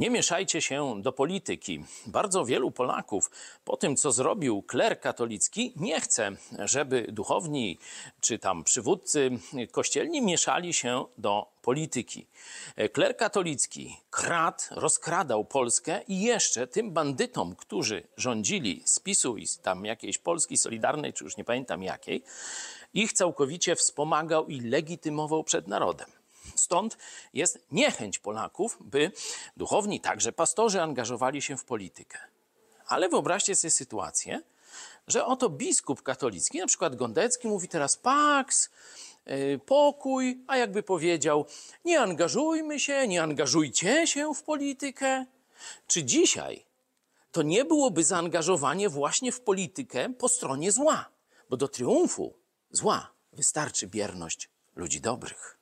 Nie mieszajcie się do polityki. Bardzo wielu Polaków po tym, co zrobił kler katolicki, nie chce, żeby duchowni czy tam przywódcy kościelni mieszali się do polityki. Kler katolicki kradł, rozkradał Polskę i jeszcze tym bandytom, którzy rządzili z PiSu i tam jakiejś Polski Solidarnej, czy już nie pamiętam jakiej, ich całkowicie wspomagał i legitymował przed narodem. Stąd jest niechęć Polaków, by duchowni, także pastorzy, angażowali się w politykę. Ale wyobraźcie sobie sytuację, że oto biskup katolicki, na przykład Gondecki, mówi teraz paks, yy, pokój, a jakby powiedział, nie angażujmy się, nie angażujcie się w politykę. Czy dzisiaj to nie byłoby zaangażowanie właśnie w politykę po stronie zła? Bo do triumfu zła wystarczy bierność ludzi dobrych.